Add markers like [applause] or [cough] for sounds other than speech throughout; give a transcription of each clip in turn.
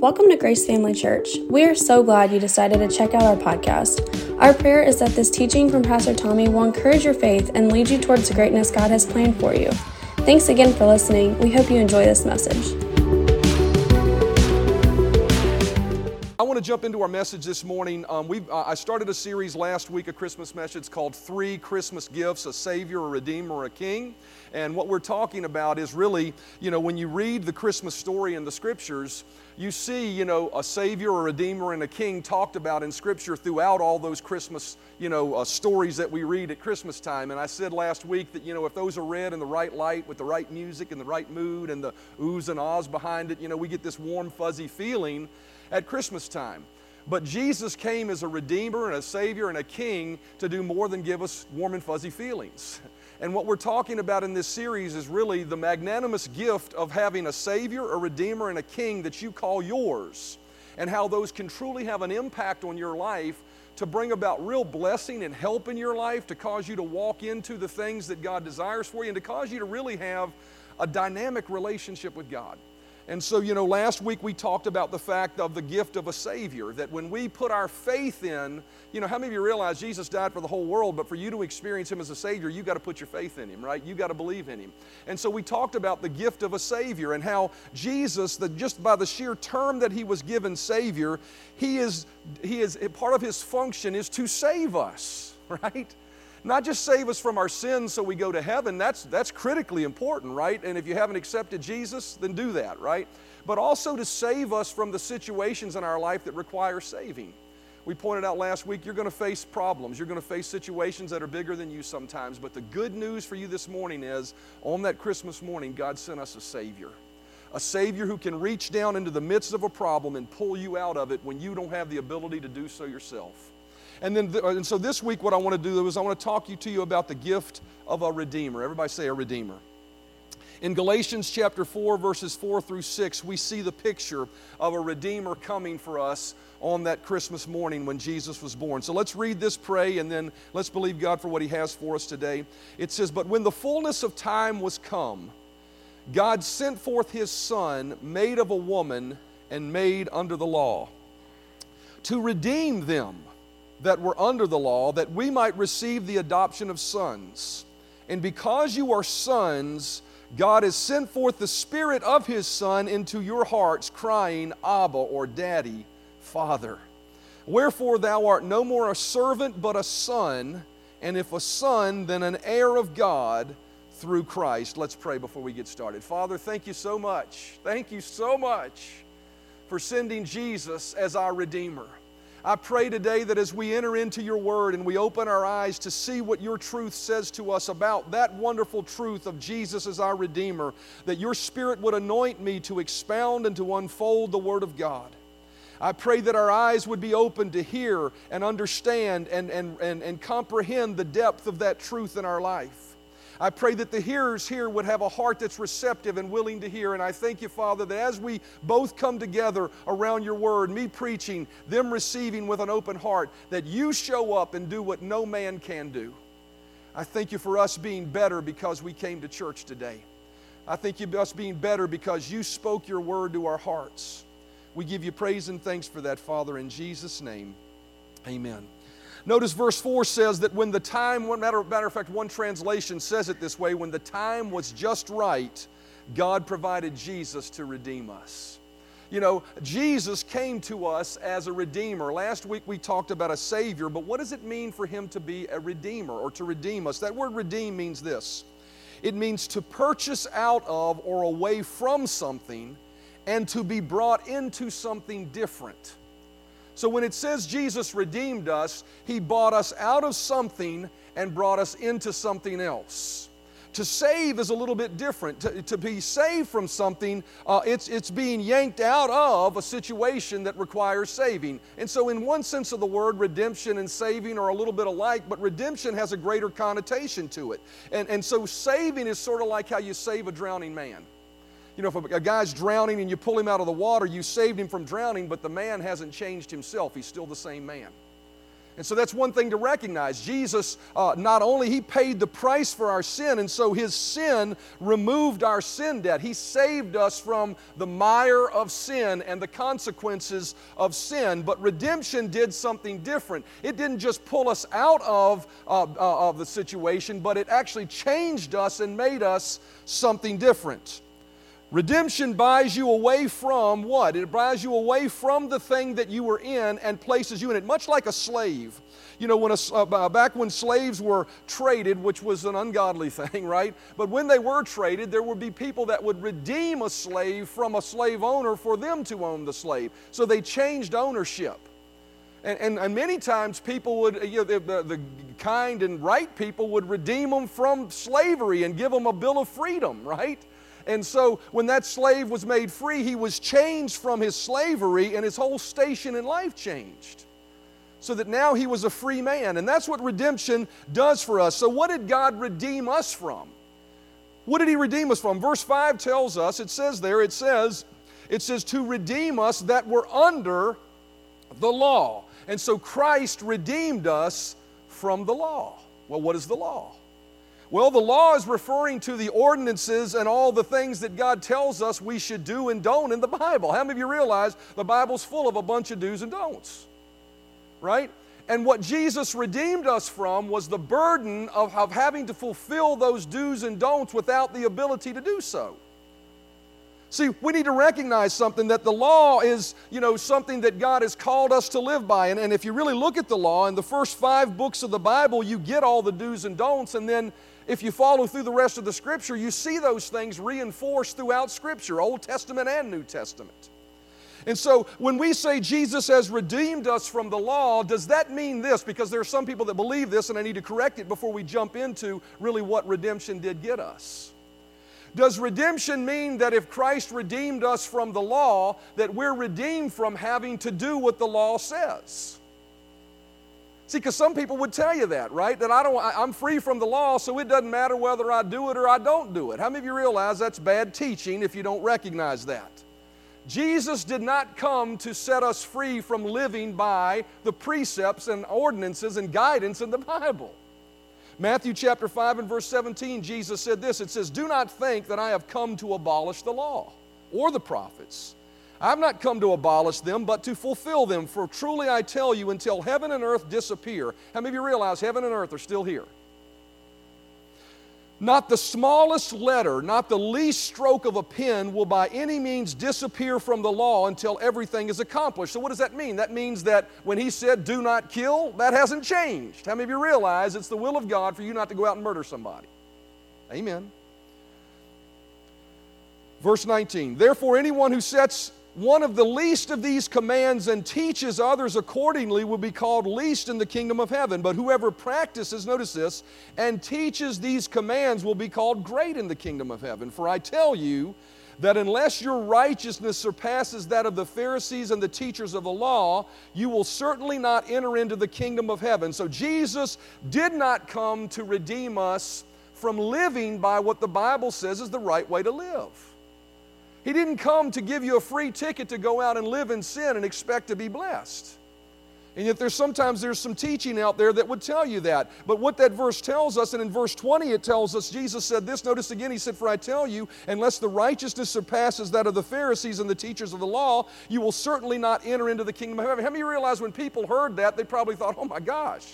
Welcome to Grace Family Church. We are so glad you decided to check out our podcast. Our prayer is that this teaching from Pastor Tommy will encourage your faith and lead you towards the greatness God has planned for you. Thanks again for listening. We hope you enjoy this message. To jump into our message this morning. Um, we uh, I started a series last week, a Christmas message called Three Christmas Gifts A Savior, a Redeemer, a King. And what we're talking about is really, you know, when you read the Christmas story in the scriptures, you see, you know, a Savior, a Redeemer, and a King talked about in Scripture throughout all those Christmas, you know, uh, stories that we read at Christmas time. And I said last week that, you know, if those are read in the right light, with the right music and the right mood and the oohs and ahs behind it, you know, we get this warm, fuzzy feeling at Christmas time. But Jesus came as a Redeemer and a Savior and a King to do more than give us warm and fuzzy feelings. And what we're talking about in this series is really the magnanimous gift of having a Savior, a Redeemer, and a King that you call yours, and how those can truly have an impact on your life to bring about real blessing and help in your life, to cause you to walk into the things that God desires for you, and to cause you to really have a dynamic relationship with God. And so, you know, last week we talked about the fact of the gift of a Savior, that when we put our faith in, you know, how many of you realize Jesus died for the whole world, but for you to experience Him as a Savior, you got to put your faith in Him, right? You got to believe in Him. And so we talked about the gift of a Savior and how Jesus, that just by the sheer term that He was given Savior, He is, He is, part of His function is to save us, [laughs] right? Not just save us from our sins so we go to heaven, that's, that's critically important, right? And if you haven't accepted Jesus, then do that, right? But also to save us from the situations in our life that require saving. We pointed out last week, you're going to face problems. You're going to face situations that are bigger than you sometimes. But the good news for you this morning is on that Christmas morning, God sent us a Savior. A Savior who can reach down into the midst of a problem and pull you out of it when you don't have the ability to do so yourself. And then, th- and so this week, what I want to do is I want to talk you to you about the gift of a redeemer. Everybody say a redeemer. In Galatians chapter 4, verses 4 through 6, we see the picture of a Redeemer coming for us on that Christmas morning when Jesus was born. So let's read this, pray, and then let's believe God for what He has for us today. It says, But when the fullness of time was come, God sent forth His Son, made of a woman and made under the law, to redeem them that were under the law, that we might receive the adoption of sons. And because you are sons, God has sent forth the Spirit of His Son into your hearts, crying, Abba, or Daddy, Father. Wherefore thou art no more a servant, but a son, and if a son, then an heir of God through Christ. Let's pray before we get started. Father, thank you so much. Thank you so much for sending Jesus as our Redeemer. I pray today that as we enter into your word and we open our eyes to see what your truth says to us about that wonderful truth of Jesus as our Redeemer, that your Spirit would anoint me to expound and to unfold the Word of God. I pray that our eyes would be open to hear and understand and, and, and, and comprehend the depth of that truth in our life. I pray that the hearers here would have a heart that's receptive and willing to hear. And I thank you, Father, that as we both come together around your word, me preaching, them receiving with an open heart, that you show up and do what no man can do. I thank you for us being better because we came to church today. I thank you for us being better because you spoke your word to our hearts. We give you praise and thanks for that, Father, in Jesus' name. Amen. Notice verse 4 says that when the time, matter, matter of fact, one translation says it this way when the time was just right, God provided Jesus to redeem us. You know, Jesus came to us as a redeemer. Last week we talked about a savior, but what does it mean for him to be a redeemer or to redeem us? That word redeem means this it means to purchase out of or away from something and to be brought into something different. So when it says Jesus redeemed us, He bought us out of something and brought us into something else. To save is a little bit different. To, to be saved from something, uh, it's, it's being yanked out of a situation that requires saving. And so, in one sense of the word, redemption and saving are a little bit alike, but redemption has a greater connotation to it. And, and so, saving is sort of like how you save a drowning man you know, if a, guy's drowning and you pull him out of the water, you saved him from drowning, but the man hasn't changed himself. He's still the same man. And so that's one thing to recognize. Jesus, uh, not only he paid the price for our sin, and so his sin removed our sin debt. He saved us from the mire of sin and the consequences of sin. But redemption did something different. It didn't just pull us out of, uh, uh, of the situation, but it actually changed us and made us something different. Redemption buys you away from what? It buys you away from the thing that you were in and places you in it, much like a slave. You know, when a, uh, back when slaves were traded, which was an ungodly [laughs] thing, right? But when they were traded, there would be people that would redeem a slave from a slave owner for them to own the slave. So they changed ownership. And, and, and, many times people would, you know, the, the, the, kind and right people would redeem them from slavery and give them a bill of freedom, right? And so when that slave was made free, he was changed from his slavery and his whole station in life changed. So that now he was a free man. And that's what redemption does for us. So, what did God redeem us from? What did he redeem us from? Verse 5 tells us, it says there, it says, it says to redeem us that were under the law. And so Christ redeemed us from the law. Well, what is the law? Well, the law is referring to the ordinances and all the things that God tells us we should do and don't in the Bible. How many of you realize the Bible's full of a bunch of do's and don'ts? Right? And what Jesus redeemed us from was the burden of, of having to fulfill those do's and don'ts without the ability to do so. See, we need to recognize something that the law is, you know, something that God has called us to live by. And, and if you really look at the law, in the first five books of the Bible, you get all the do's and don'ts, and then if you follow through the rest of the Scripture, you see those things reinforced throughout Scripture, Old Testament and New Testament. And so when we say Jesus has redeemed us from the law, does that mean this? Because there are some people that believe this, and I need to correct it before we jump into really what redemption did get us. Does redemption mean that if Christ redeemed us from the law, that we're redeemed from having to do what the law says? See, because some people would tell you that, right? That I don't, I'm free from the law, so it doesn't matter whether I do it or I don't do it. How many of you realize that's bad teaching if you don't recognize that? Jesus did not come to set us free from living by the precepts and ordinances and guidance in the Bible. Matthew chapter 5 and verse 17, Jesus said this It says, Do not think that I have come to abolish the law or the prophets. I've not come to abolish them, but to fulfill them. For truly I tell you, until heaven and earth disappear. How many of you realize heaven and earth are still here? Not the smallest letter, not the least stroke of a pen will by any means disappear from the law until everything is accomplished. So, what does that mean? That means that when he said, do not kill, that hasn't changed. How many of you realize it's the will of God for you not to go out and murder somebody? Amen. Verse 19 Therefore, anyone who sets one of the least of these commands and teaches others accordingly will be called least in the kingdom of heaven. But whoever practices, notice this, and teaches these commands will be called great in the kingdom of heaven. For I tell you that unless your righteousness surpasses that of the Pharisees and the teachers of the law, you will certainly not enter into the kingdom of heaven. So Jesus did not come to redeem us from living by what the Bible says is the right way to live. He didn't come to give you a free ticket to go out and live in sin and expect to be blessed. And yet there's sometimes there's some teaching out there that would tell you that. But what that verse tells us, and in verse 20 it tells us, Jesus said this, notice again, he said, For I tell you, unless the righteousness surpasses that of the Pharisees and the teachers of the law, you will certainly not enter into the kingdom of heaven. How many realize when people heard that, they probably thought, oh my gosh,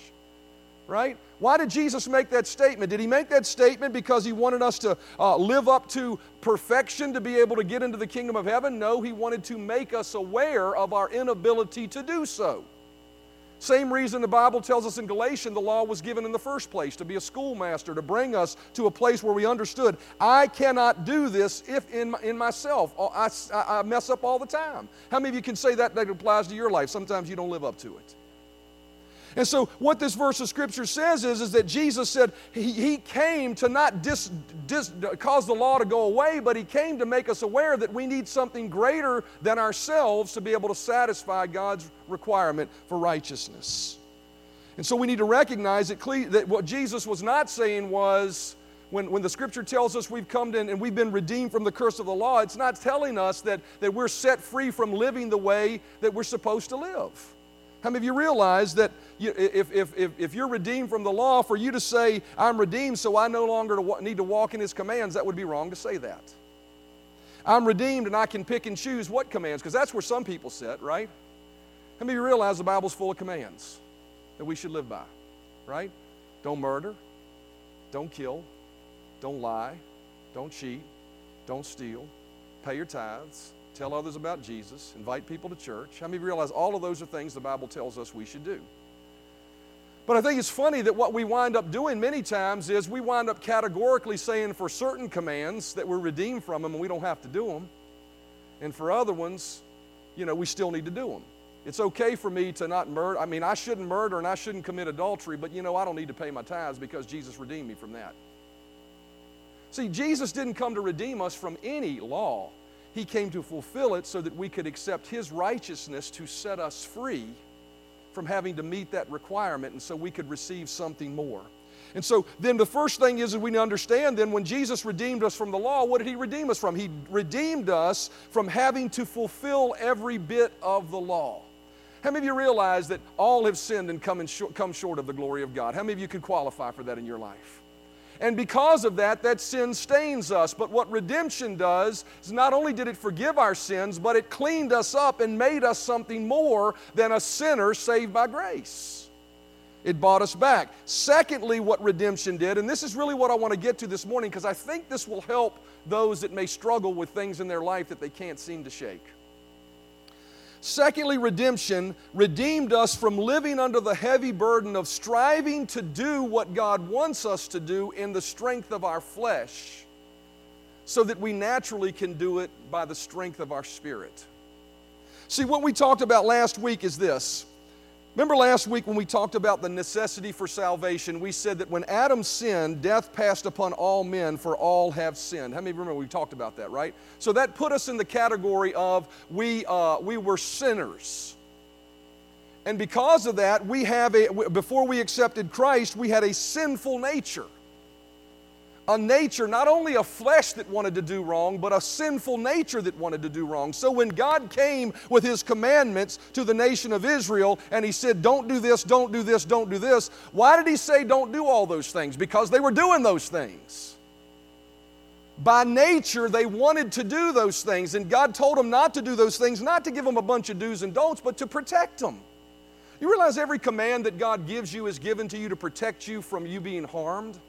right? Why did Jesus make that statement? Did he make that statement because he wanted us to uh, live up to perfection to be able to get into the kingdom of heaven? No, he wanted to make us aware of our inability to do so. Same reason the Bible tells us in Galatians the law was given in the first place to be a schoolmaster, to bring us to a place where we understood I cannot do this if in, in myself. I, I mess up all the time. How many of you can say that that applies to your life? Sometimes you don't live up to it. And so, what this verse of Scripture says is, is that Jesus said he, he came to not dis, dis, cause the law to go away, but He came to make us aware that we need something greater than ourselves to be able to satisfy God's requirement for righteousness. And so, we need to recognize that, that what Jesus was not saying was, when, when the scripture tells us we've come to and we've been redeemed from the curse of the law, it's not telling us that, that we're set free from living the way that we're supposed to live. How many of you realize that you, if, if, if, if you're redeemed from the law, for you to say, I'm redeemed, so I no longer need to walk in his commands, that would be wrong to say that. I'm redeemed and I can pick and choose what commands, because that's where some people sit, right? How many of you realize the Bible's full of commands that we should live by, right? Don't murder, don't kill, don't lie, don't cheat, don't steal, pay your tithes, tell others about Jesus, invite people to church. How many realize all of those are things the Bible tells us we should do? But I think it's funny that what we wind up doing many times is we wind up categorically saying for certain commands that we're redeemed from them and we don't have to do them. And for other ones, you know, we still need to do them. It's okay for me to not murder. I mean, I shouldn't murder and I shouldn't commit adultery, but you know, I don't need to pay my tithes because Jesus redeemed me from that. See, Jesus didn't come to redeem us from any law. He came to fulfill it so that we could accept His righteousness to set us free from having to meet that requirement and so we could receive something more. And so then the first thing is that we understand then when Jesus redeemed us from the law, what did He redeem us from? He redeemed us from having to fulfill every bit of the law. How many of you realize that all have sinned and come, short, come short of the glory of God? How many of you can qualify for that in your life? And because of that, that sin stains us. But what redemption does is not only did it forgive our sins, but it cleaned us up and made us something more than a sinner saved by grace. It bought us back. Secondly, what redemption did, and this is really what I want to get to this morning because I think this will help those that may struggle with things in their life that they can't seem to shake. Secondly, redemption redeemed us from living under the heavy burden of striving to do what God wants us to do in the strength of our flesh, so that we naturally can do it by the strength of our spirit. See, what we talked about last week is this Remember last week when we talked about the necessity for salvation, we said that when Adam sinned, death passed upon all men, for all have sinned. How many remember we talked about that, right? So that put us in the category of we, uh, we were sinners. And because of that, we have a, before we accepted Christ, we had a sinful nature a nature, not only a flesh that wanted to do wrong, but a sinful nature that wanted to do wrong. So when God came with His commandments to the nation of Israel and He said, Don't do this, don't do this, don't do this, why did He say, Don't do all those things? Because they were doing those things. By nature, they wanted to do those things, and God told them not to do those things, not to give them a bunch of do's and don'ts, but to protect them. You realize every command that God gives you is given to you to protect you from you being harmed?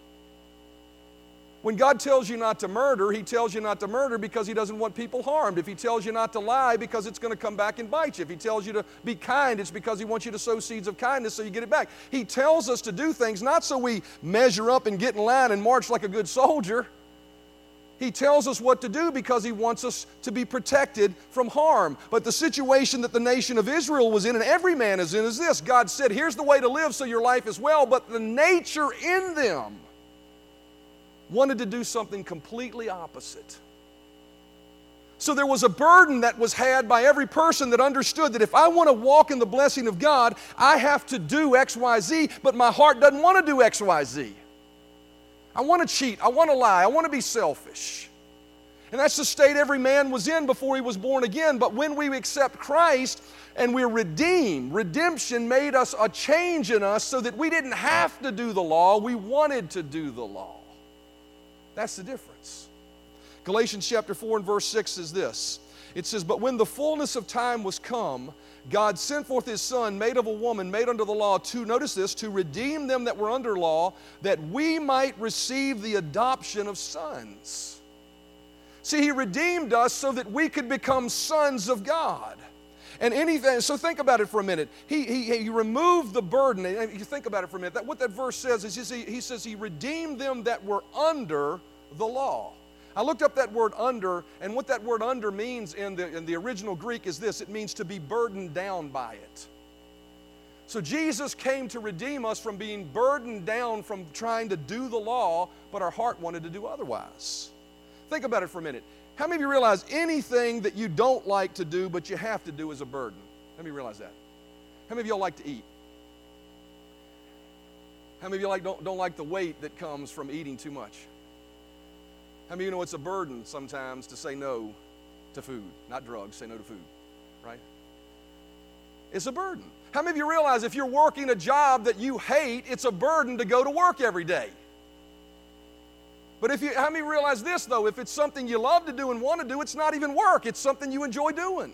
When God tells you not to murder, He tells you not to murder because He doesn't want people harmed. If He tells you not to lie, because it's going to come back and bite you. If He tells you to be kind, it's because He wants you to sow seeds of kindness so you get it back. He tells us to do things not so we measure up and get in line and march like a good soldier. He tells us what to do because He wants us to be protected from harm. But the situation that the nation of Israel was in, and every man is in, is this God said, Here's the way to live so your life is well, but the nature in them wanted to do something completely opposite. So there was a burden that was had by every person that understood that if I want to walk in the blessing of God, I have to do X, Y, Z, but my heart doesn't want to do X, Y, Z. I want to cheat. I want to lie. I want to be selfish. And that's the state every man was in before he was born again. But when we accept Christ and we're redeemed, redemption made us a change in us so that we didn't have to do the law, we wanted to do the law. That's the difference. Galatians chapter 4 and verse 6 is this it says, But when the fullness of time was come, God sent forth his Son, made of a woman, made under the law, to, notice this, to redeem them that were under law, that we might receive the adoption of sons. See, he redeemed us so that we could become sons of God. And anything, so think about it for a minute. He, he, he removed the burden. And you think about it for a minute. That, what that verse says is he, he says he redeemed them that were under the law. I looked up that word under, and what that word under means in the, in the original Greek is this it means to be burdened down by it. So Jesus came to redeem us from being burdened down from trying to do the law, but our heart wanted to do otherwise. Think about it for a minute. How many of you realize anything that you don't like to do but you have to do is a burden? Let me realize that. How many of y'all like to eat? How many of you like, don't, don't like the weight that comes from eating too much? How many of you know it's a burden sometimes to say no to food? Not drugs, say no to food, right? It's a burden. How many of you realize if you're working a job that you hate, it's a burden to go to work every day? But if you, how many realize this though? If it's something you love to do and want to do, it's not even work, it's something you enjoy doing.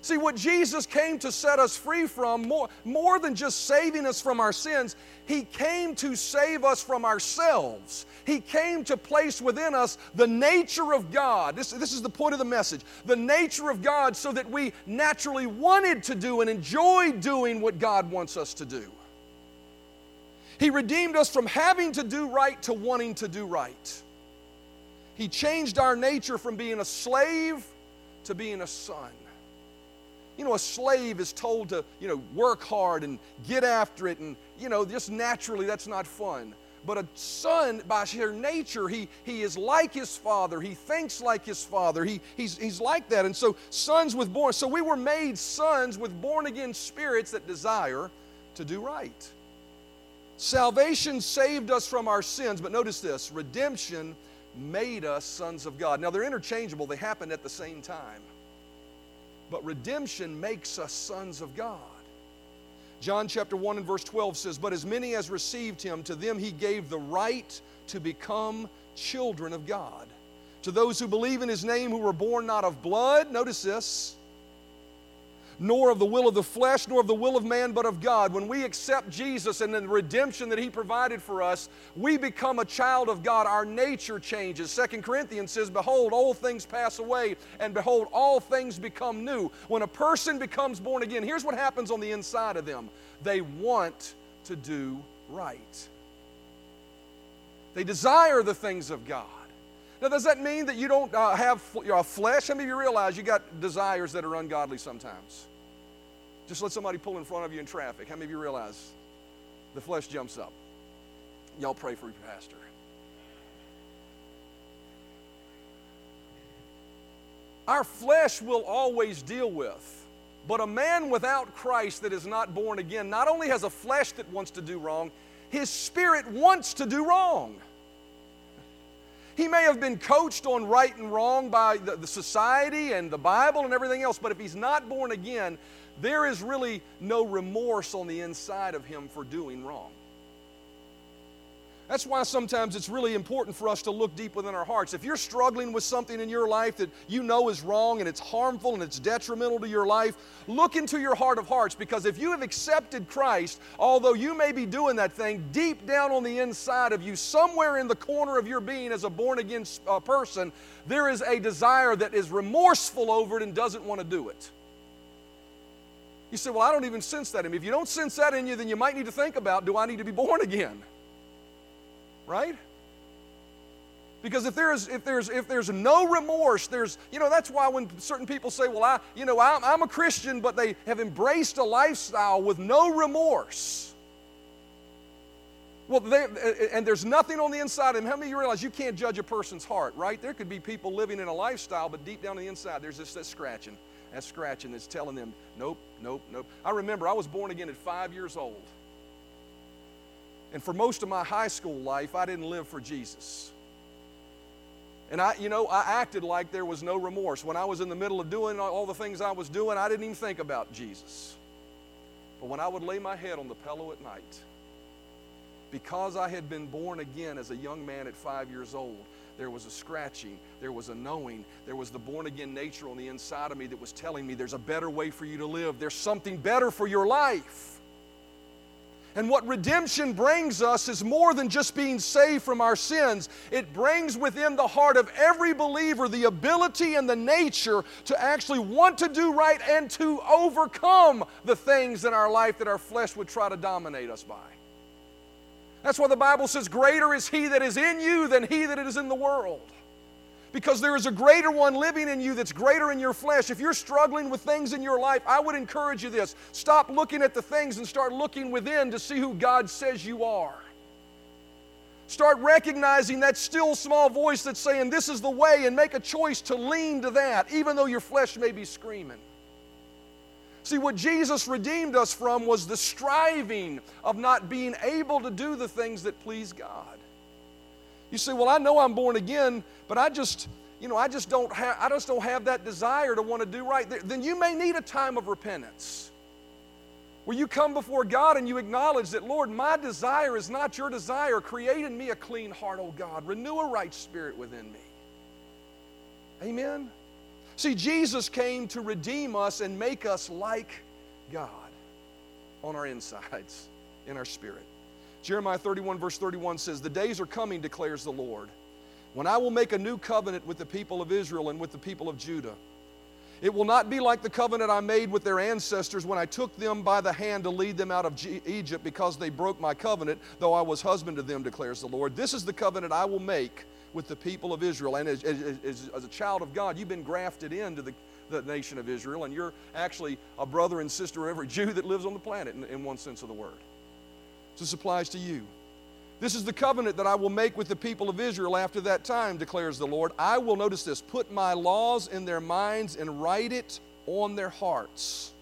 See, what Jesus came to set us free from, more, more than just saving us from our sins, He came to save us from ourselves. He came to place within us the nature of God. This, this is the point of the message the nature of God, so that we naturally wanted to do and enjoyed doing what God wants us to do. He redeemed us from having to do right to wanting to do right. He changed our nature from being a slave to being a son. You know, a slave is told to, you know, work hard and get after it, and, you know, just naturally that's not fun. But a son, by sheer nature, he, he is like his father. He thinks like his father. He, he's, he's like that. And so, sons with born, so we were made sons with born again spirits that desire to do right. Salvation saved us from our sins, but notice this redemption made us sons of God. Now, they're interchangeable, they happen at the same time. But redemption makes us sons of God. John chapter 1 and verse 12 says, But as many as received him, to them he gave the right to become children of God. To those who believe in his name, who were born not of blood, notice this, nor of the will of the flesh, nor of the will of man, but of God. When we accept Jesus and the redemption that He provided for us, we become a child of God. Our nature changes. Second Corinthians says, Behold, old things pass away, and behold, all things become new. When a person becomes born again, here's what happens on the inside of them they want to do right, they desire the things of God. Now, does that mean that you don't uh, have your flesh? How many of you realize you got desires that are ungodly sometimes? Just let somebody pull in front of you in traffic. How many of you realize the flesh jumps up? Y'all pray for your pastor. Our flesh will always deal with, but a man without Christ that is not born again not only has a flesh that wants to do wrong, his spirit wants to do wrong. He may have been coached on right and wrong by the, the, society and the Bible and everything else, but if he's not born again, there is really no remorse on the inside of him for doing wrong. That's why sometimes it's really important for us to look deep within our hearts. If you're struggling with something in your life that you know is wrong and it's harmful and it's detrimental to your life, look into your heart of hearts because if you have accepted Christ, although you may be doing that thing, deep down on the inside of you, somewhere in the corner of your being as a born again uh, person, there is a desire that is remorseful over it and doesn't want to do it. You say, Well, I don't even sense that in me. If you don't sense that in you, then you might need to think about do I need to be born again? Right? Because if there's if there's if there's no remorse, there's you know that's why when certain people say, well, I you know I'm, I'm a Christian, but they have embraced a lifestyle with no remorse. Well, they, and there's nothing on the inside of them. How many of you realize you can't judge a person's heart, right? There could be people living in a lifestyle, but deep down on the inside, there's just that scratching that scratching that's telling them, nope, nope, nope. I remember I was born again at five years old. And for most of my high school life, I didn't live for Jesus. And I, you know, I acted like there was no remorse. When I was in the middle of doing all the things I was doing, I didn't even think about Jesus. But when I would lay my head on the pillow at night, because I had been born again as a young man at five years old, there was a scratching, there was a knowing, there was the born again nature on the inside of me that was telling me there's a better way for you to live, there's something better for your life. And what redemption brings us is more than just being saved from our sins. It brings within the heart of every believer the ability and the nature to actually want to do right and to overcome the things in our life that our flesh would try to dominate us by. That's why the Bible says, Greater is He that is in you than He that is in the world. Because there is a greater one living in you that's greater in your flesh. If you're struggling with things in your life, I would encourage you this stop looking at the things and start looking within to see who God says you are. Start recognizing that still small voice that's saying, This is the way, and make a choice to lean to that, even though your flesh may be screaming. See, what Jesus redeemed us from was the striving of not being able to do the things that please God. You say, Well, I know I'm born again, but I just, you know, I just don't have I just don't have that desire to want to do right, then you may need a time of repentance. Where you come before God and you acknowledge that, Lord, my desire is not your desire. Create in me a clean heart, O God. Renew a right spirit within me. Amen. See, Jesus came to redeem us and make us like God on our insides, in our spirit. Jeremiah 31, verse 31 says, The days are coming, declares the Lord, when I will make a new covenant with the people of Israel and with the people of Judah. It will not be like the covenant I made with their ancestors when I took them by the hand to lead them out of Egypt because they broke my covenant, though I was husband to them, declares the Lord. This is the covenant I will make with the people of Israel. And as, as, as, a child of God, you've been grafted into the, the nation of Israel, and you're actually a brother and sister of every [laughs] Jew that lives on the planet in, in one sense of the word. This applies to you. This is the covenant that I will make with the people of Israel after that time, declares the Lord. I will, notice this, put my laws in their minds and write it on their hearts.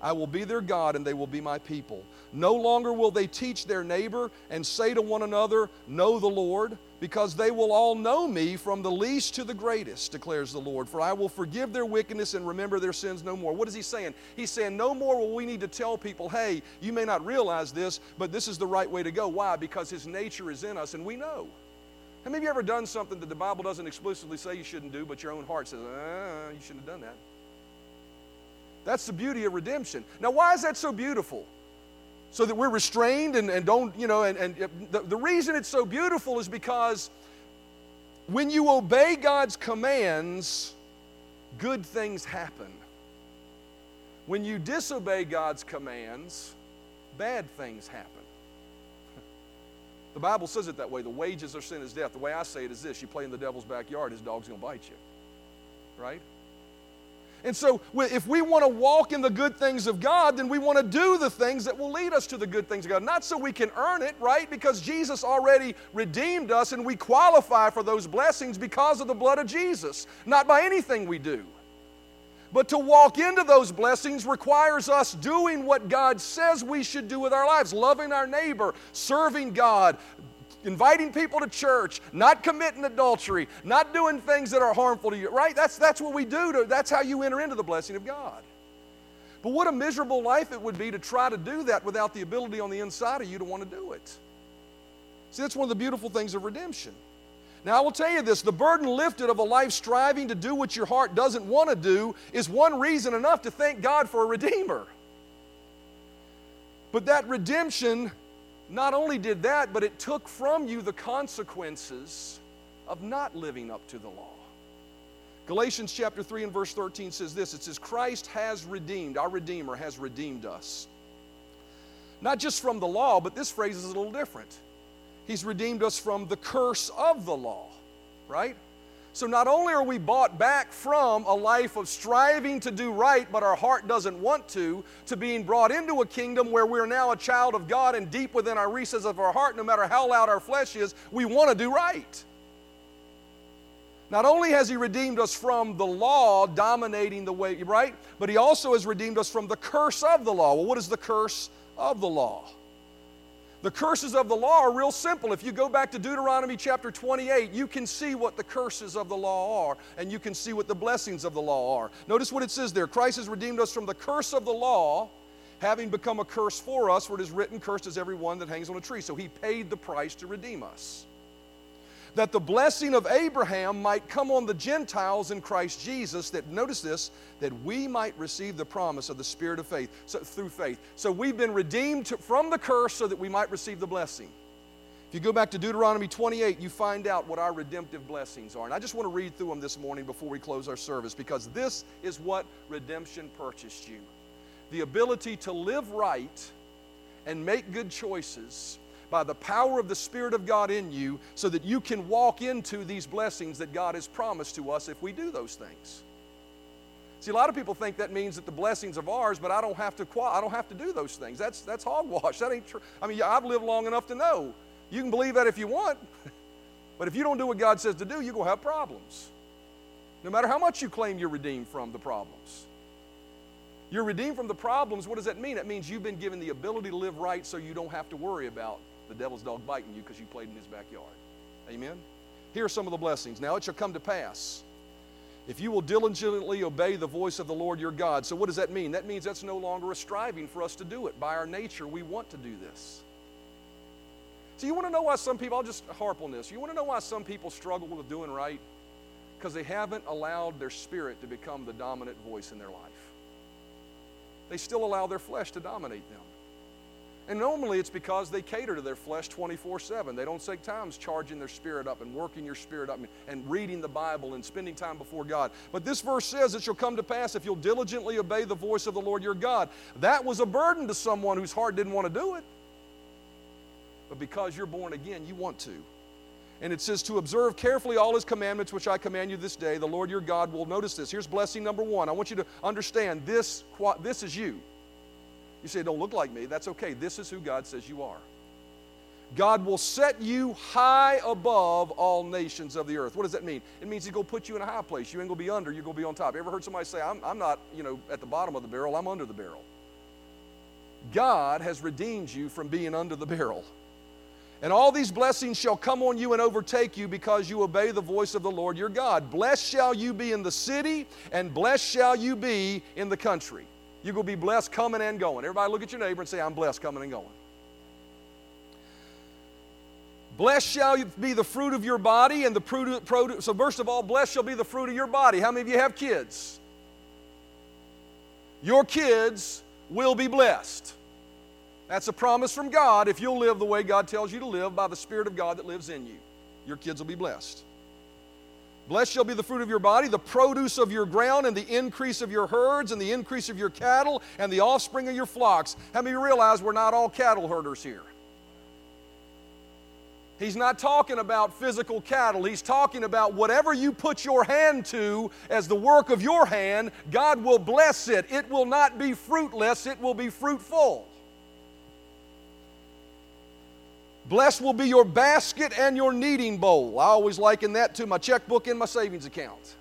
I will be their God and they will be my people. No longer will they teach their neighbor and say to one another, Know the Lord, because they will all know me from the least to the greatest, declares the Lord. For I will forgive their wickedness and remember their sins no more. What is he saying? He's saying, No more will we need to tell people, Hey, you may not realize this, but this is the right way to go. Why? Because his nature is in us and we know. Have you ever done something that the Bible doesn't explicitly say you shouldn't do, but your own heart says, ah, you shouldn't have done that? That's the beauty of redemption. Now, why is that so beautiful? so that we're restrained and, and don't, you know, and, and the, the reason it's so beautiful is because when you obey God's commands, good things happen. When you disobey God's commands, bad things happen. [laughs] The Bible says it that way. The wages of sin is death. The way I say it is this you play in the devil's backyard, his dog's going to bite you. Right? And so, if we want to walk in the good things of God, then we want to do the things that will lead us to the good things of God. Not so we can earn it, right? Because Jesus already redeemed us and we qualify for those blessings because of the blood of Jesus, not by anything we do. But to walk into those blessings requires us doing what God says we should do with our lives loving our neighbor, serving God, inviting people to church, not committing adultery, not doing things that are harmful to you, right? That's, that's what we do. To, that's how you enter into the blessing of God. But what a miserable life it would be to try to do that without the ability on the inside of you to want to do it. See, that's one of the beautiful things of redemption. Now, I will tell you this the burden lifted of a life striving to do what your heart doesn't want to do is one reason enough to thank God for a Redeemer. But that redemption not only did that, but it took from you the consequences of not living up to the law. Galatians chapter 3 and verse 13 says this it says, Christ has redeemed, our Redeemer has redeemed us. Not just from the law, but this phrase is a little different. He's redeemed us from the curse of the law, right? So not only are we bought back from a life of striving to do right, but our heart doesn't want to, to being brought into a kingdom where we're now a child of God and deep within our recesses of our heart, no matter how loud our flesh is, we want to do right. Not only has He redeemed us from the law dominating the way, right? But He also has redeemed us from the curse of the law. Well, what is the curse of the law? The curses of the law are real simple. If you go back to Deuteronomy chapter 28, you can see what the curses of the law are, and you can see what the blessings of the law are. Notice what it says there Christ has redeemed us from the curse of the law, having become a curse for us, for it is written, Cursed is every one that hangs on a tree. So he paid the price to redeem us that the blessing of Abraham might come on the Gentiles in Christ Jesus, that, notice this, that we might receive the promise of the Spirit of faith so, through faith. So we've been redeemed to, from the curse so that we might receive the blessing. If you go back to Deuteronomy 28, you find out what our redemptive blessings are. And I just want to read through them this morning before we close our service because this is what redemption purchased you the ability to live right and make good choices by the power of the Spirit of God in you so that you can walk into these blessings that God has promised to us if we do those things. See, a lot of people think that means that the blessings of ours, but I don't have to I don't have to do those things. That's that's hogwash. That ain't true. I mean, I've lived long enough to know. You can believe that if you want, [laughs] but if you don't do what God says to do, you're going to have problems. No matter how much you claim you're redeemed from the problems. You're redeemed from the problems. What does that mean? It means you've been given the ability to live right so you don't have to worry about the devil's dog biting you because you played in his backyard. Amen? Here are some of the blessings. Now it shall come to pass if you will diligently obey the voice of the Lord your God. So, what does that mean? That means that's no longer a striving for us to do it. By our nature, we want to do this. So, you want to know why some people, I'll just harp on this. You want to know why some people struggle with doing right? Because they haven't allowed their spirit to become the dominant voice in their life. They still allow their flesh to dominate them. And normally it's because they cater to their flesh 24 7. They don't take times charging their spirit up and working your spirit up and reading the Bible and spending time before God. But this verse says it shall come to pass if you'll diligently obey the voice of the Lord your God. That was a burden to someone whose heart didn't want to do it. But because you're born again, you want to. And it says to observe carefully all his commandments which I command you this day. The Lord your God will notice this. Here's blessing number one. I want you to understand this, this is you. You say, don't look like me. That's okay. This is who God says you are. God will set you high above all nations of the earth. What does that mean? It means He's going to put you in a high place. You ain't going to be under, you're going to be on top. You ever heard somebody say, I'm, I'm not, you know, at the bottom of the barrel, I'm under the barrel? God has redeemed you from being under the barrel. And all these blessings shall come on you and overtake you because you obey the voice of the Lord your God. Blessed shall you be in the city, and blessed shall you be in the country. You're going to be blessed coming and going. Everybody look at your neighbor and say, I'm blessed coming and going. Blessed shall be the fruit of your body and the produce. So, first of all, blessed shall be the fruit of your body. How many of you have kids? Your kids will be blessed. That's a promise from God if you'll live the way God tells you to live by the Spirit of God that lives in you. Your kids will be blessed. Blessed shall be the fruit of your body, the produce of your ground, and the increase of your herds, and the increase of your cattle, and the offspring of your flocks. How many realize we're not all cattle herders here? He's not talking about physical cattle. He's talking about whatever you put your hand to as the work of your hand, God will bless it. It will not be fruitless, it will be fruitful. Blessed will be your basket and your kneading bowl. I always liken that to my checkbook and my savings account.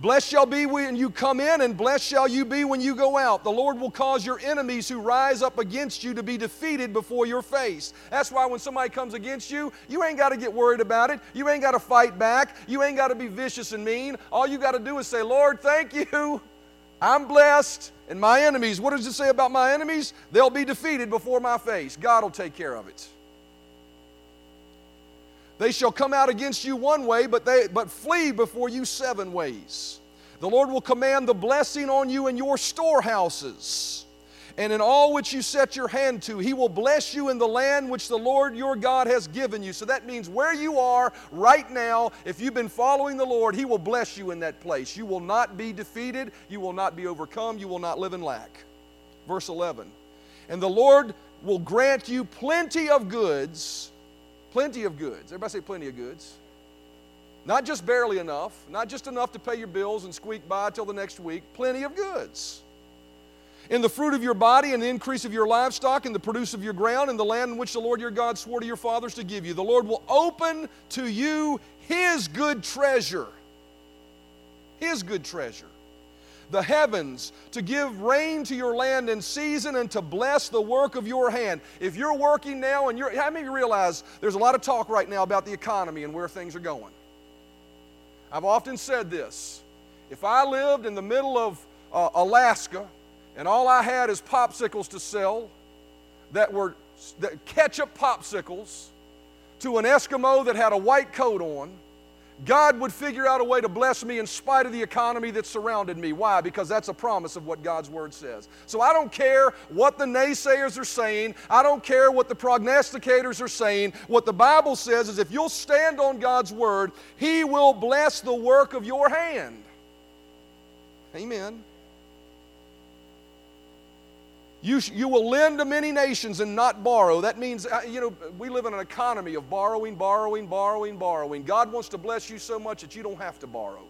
Blessed shall be when you come in, and blessed shall you be when you go out. The Lord will cause your enemies who rise up against you to be defeated before your face. That's why when somebody comes against you, you ain't got to get worried about it. You ain't got to fight back. You ain't got to be vicious and mean. All you got to do is say, Lord, thank you. I'm blessed. And my enemies, what does it say about my enemies? They'll be defeated before my face. God will take care of it. They shall come out against you one way, but, they, but flee before you seven ways. The Lord will command the blessing on you in your storehouses and in all which you set your hand to. He will bless you in the land which the Lord your God has given you. So that means where you are right now, if you've been following the Lord, He will bless you in that place. You will not be defeated, you will not be overcome, you will not live in lack. Verse 11 And the Lord will grant you plenty of goods. Plenty of goods. Everybody say plenty of goods. Not just barely enough, not just enough to pay your bills and squeak by till the next week, plenty of goods in the fruit of your body and the increase of your livestock and the produce of your ground in the land in which the Lord your God swore to your fathers to give you. The Lord will open to you his good treasure. His good treasure. The heavens to give rain to your land in season and to bless the work of your hand. If you're working now and you're, how many of you realize there's a lot of talk right now about the economy and where things are going? I've often said this. If I lived in the middle of uh, Alaska and all I had is popsicles to sell that were that ketchup popsicles to an Eskimo that had a white coat on, God would figure out a way to bless me in spite of the economy that surrounded me. Why? Because that's a promise of what God's Word says. So I don't care what the naysayers are saying, I don't care what the prognosticators are saying. What the Bible says is if you'll stand on God's Word, He will bless the work of your hand. Amen. You, you will lend to many nations and not borrow. That means, uh, you know, we live in an economy of borrowing, borrowing, borrowing, borrowing. God wants to bless you so much that you don't have to borrow.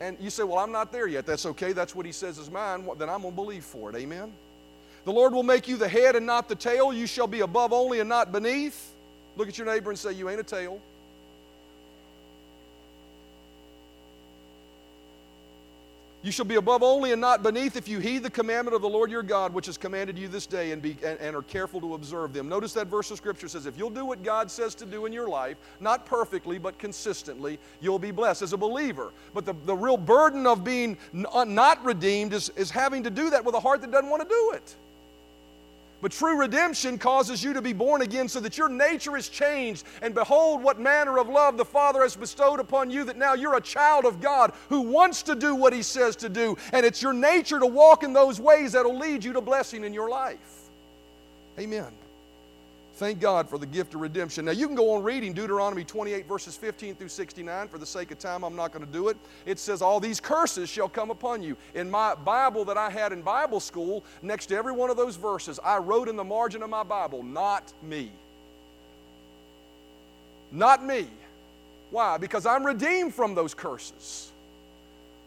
And you say, Well, I'm not there yet. That's okay. That's what He says is mine. Then I'm going to believe for it. Amen. The Lord will make you the head and not the tail. You shall be above only and not beneath. Look at your neighbor and say, You ain't a tail. You shall be above only and not beneath if you heed the commandment of the Lord your God, which has commanded you this day, and, be, and, and, are careful to observe them. Notice that verse of Scripture says, if you'll do what God says to do in your life, not perfectly, but consistently, you'll be blessed as a believer. But the, the real burden of being uh, not redeemed is, is having to do that with a heart that doesn't want to do it. But true redemption causes you to be born again so that your nature is changed. And behold, what manner of love the Father has bestowed upon you that now you're a child of God who wants to do what He says to do. And it's your nature to walk in those ways that'll lead you to blessing in your life. Amen. Thank God for the gift of redemption. Now, you can go on reading Deuteronomy 28, verses 15 through 69. For the sake of time, I'm not going to do it. It says, All these curses shall come upon you. In my Bible that I had in Bible school, next to every one of those verses, I wrote in the margin of my Bible, Not me. Not me. Why? Because I'm redeemed from those curses.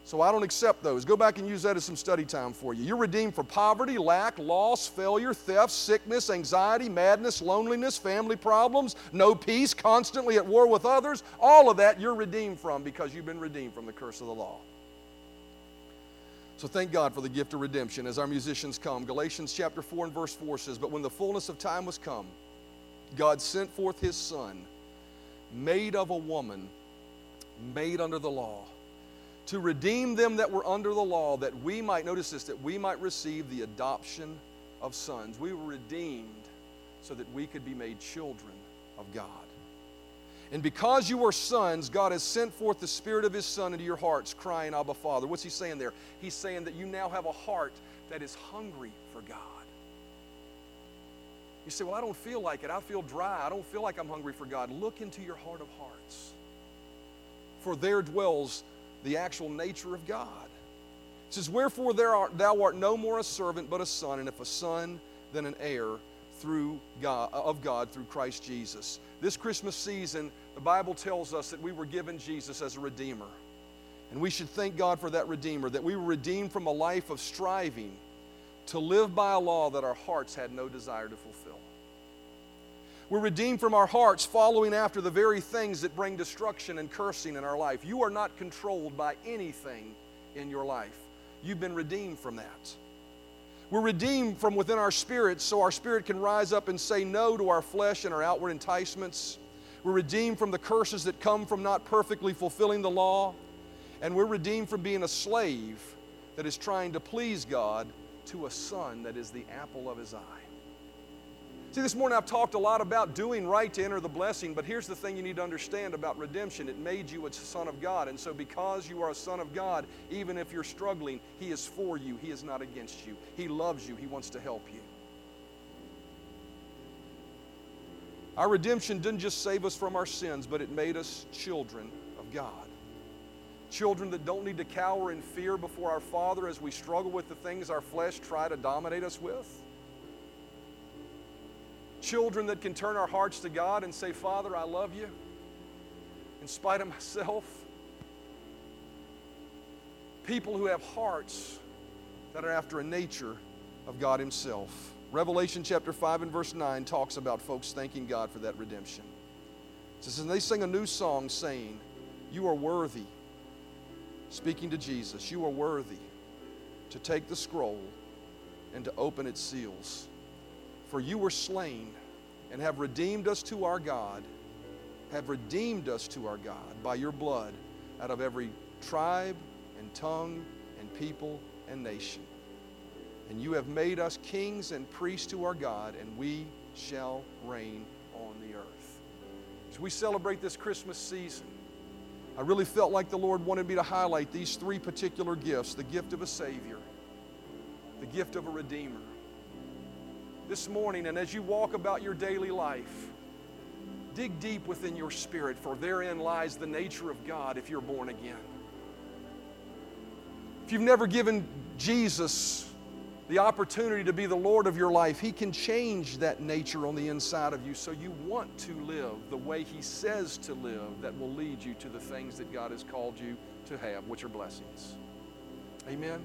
So I don't accept those. Go back and use that as some study time for you. You're redeemed from poverty, lack, loss, failure, theft, sickness, anxiety, madness, loneliness, family problems, no peace, constantly at war with others. All of that you're redeemed from because you've been redeemed from the curse of the law. So thank God for the gift of redemption as our musicians come. Galatians chapter 4 and verse 4 says, But when the fullness of time was come, God sent forth his Son, made of a woman, made under the law to redeem them that were under the law, that we might, notice this, that we might receive the adoption of sons. We were redeemed so that we could be made children of God. And because you are sons, God has sent forth the Spirit of His Son into your hearts, crying, Abba, Father. What's He saying there? He's saying that you now have a heart that is hungry for God. You say, Well, I don't feel like it. I feel dry. I don't feel like I'm hungry for God. Look into your heart of hearts. For there dwells the actual nature of God. It says, Wherefore thou art no more a servant, but a son, and if a son, then an heir through God, of God through Christ Jesus. This Christmas season, the Bible tells us that we were given Jesus as a Redeemer. And we should thank God for that Redeemer, that we were redeemed from a life of striving to live by a law that our hearts had no desire to fulfill. We're redeemed from our hearts following after the very things that bring destruction and cursing in our life. You are not controlled by anything in your life. You've been redeemed from that. We're redeemed from within our spirits so our spirit can rise up and say no to our flesh and our outward enticements. We're redeemed from the curses that come from not perfectly fulfilling the law. And we're redeemed from being a slave that is trying to please God to a son that is the apple of his eye. See, this morning I've talked a lot about doing right to enter the blessing, but here's the thing you need to understand about redemption it made you a son of God. And so, because you are a son of God, even if you're struggling, He is for you, He is not against you. He loves you, He wants to help you. Our redemption didn't just save us from our sins, but it made us children of God. Children that don't need to cower in fear before our Father as we struggle with the things our flesh try to dominate us with children that can turn our hearts to God and say, Father, I love you in spite of myself. People who have hearts that are after a nature of God Himself. Revelation chapter 5 and verse 9 talks about folks thanking God for that redemption. It says, And they sing a new song saying, You are worthy, speaking to Jesus, you are worthy to take the scroll and to open its seals. For you were slain and have redeemed us to our God, have redeemed us to our God by your blood out of every tribe and tongue and people and nation. And you have made us kings and priests to our God, and we shall reign on the earth. As we celebrate this Christmas season, I really felt like the Lord wanted me to highlight these three particular gifts the gift of a Savior, the gift of a Redeemer, this morning and as you walk about your daily life, dig deep within your spirit, for therein lies the nature of God if you're born again. If you've never given Jesus the opportunity to be the Lord of your life, He can change that nature on the inside of you so you want to live the way He says to live that will lead you to the things that God has called you to have, which are blessings. Amen.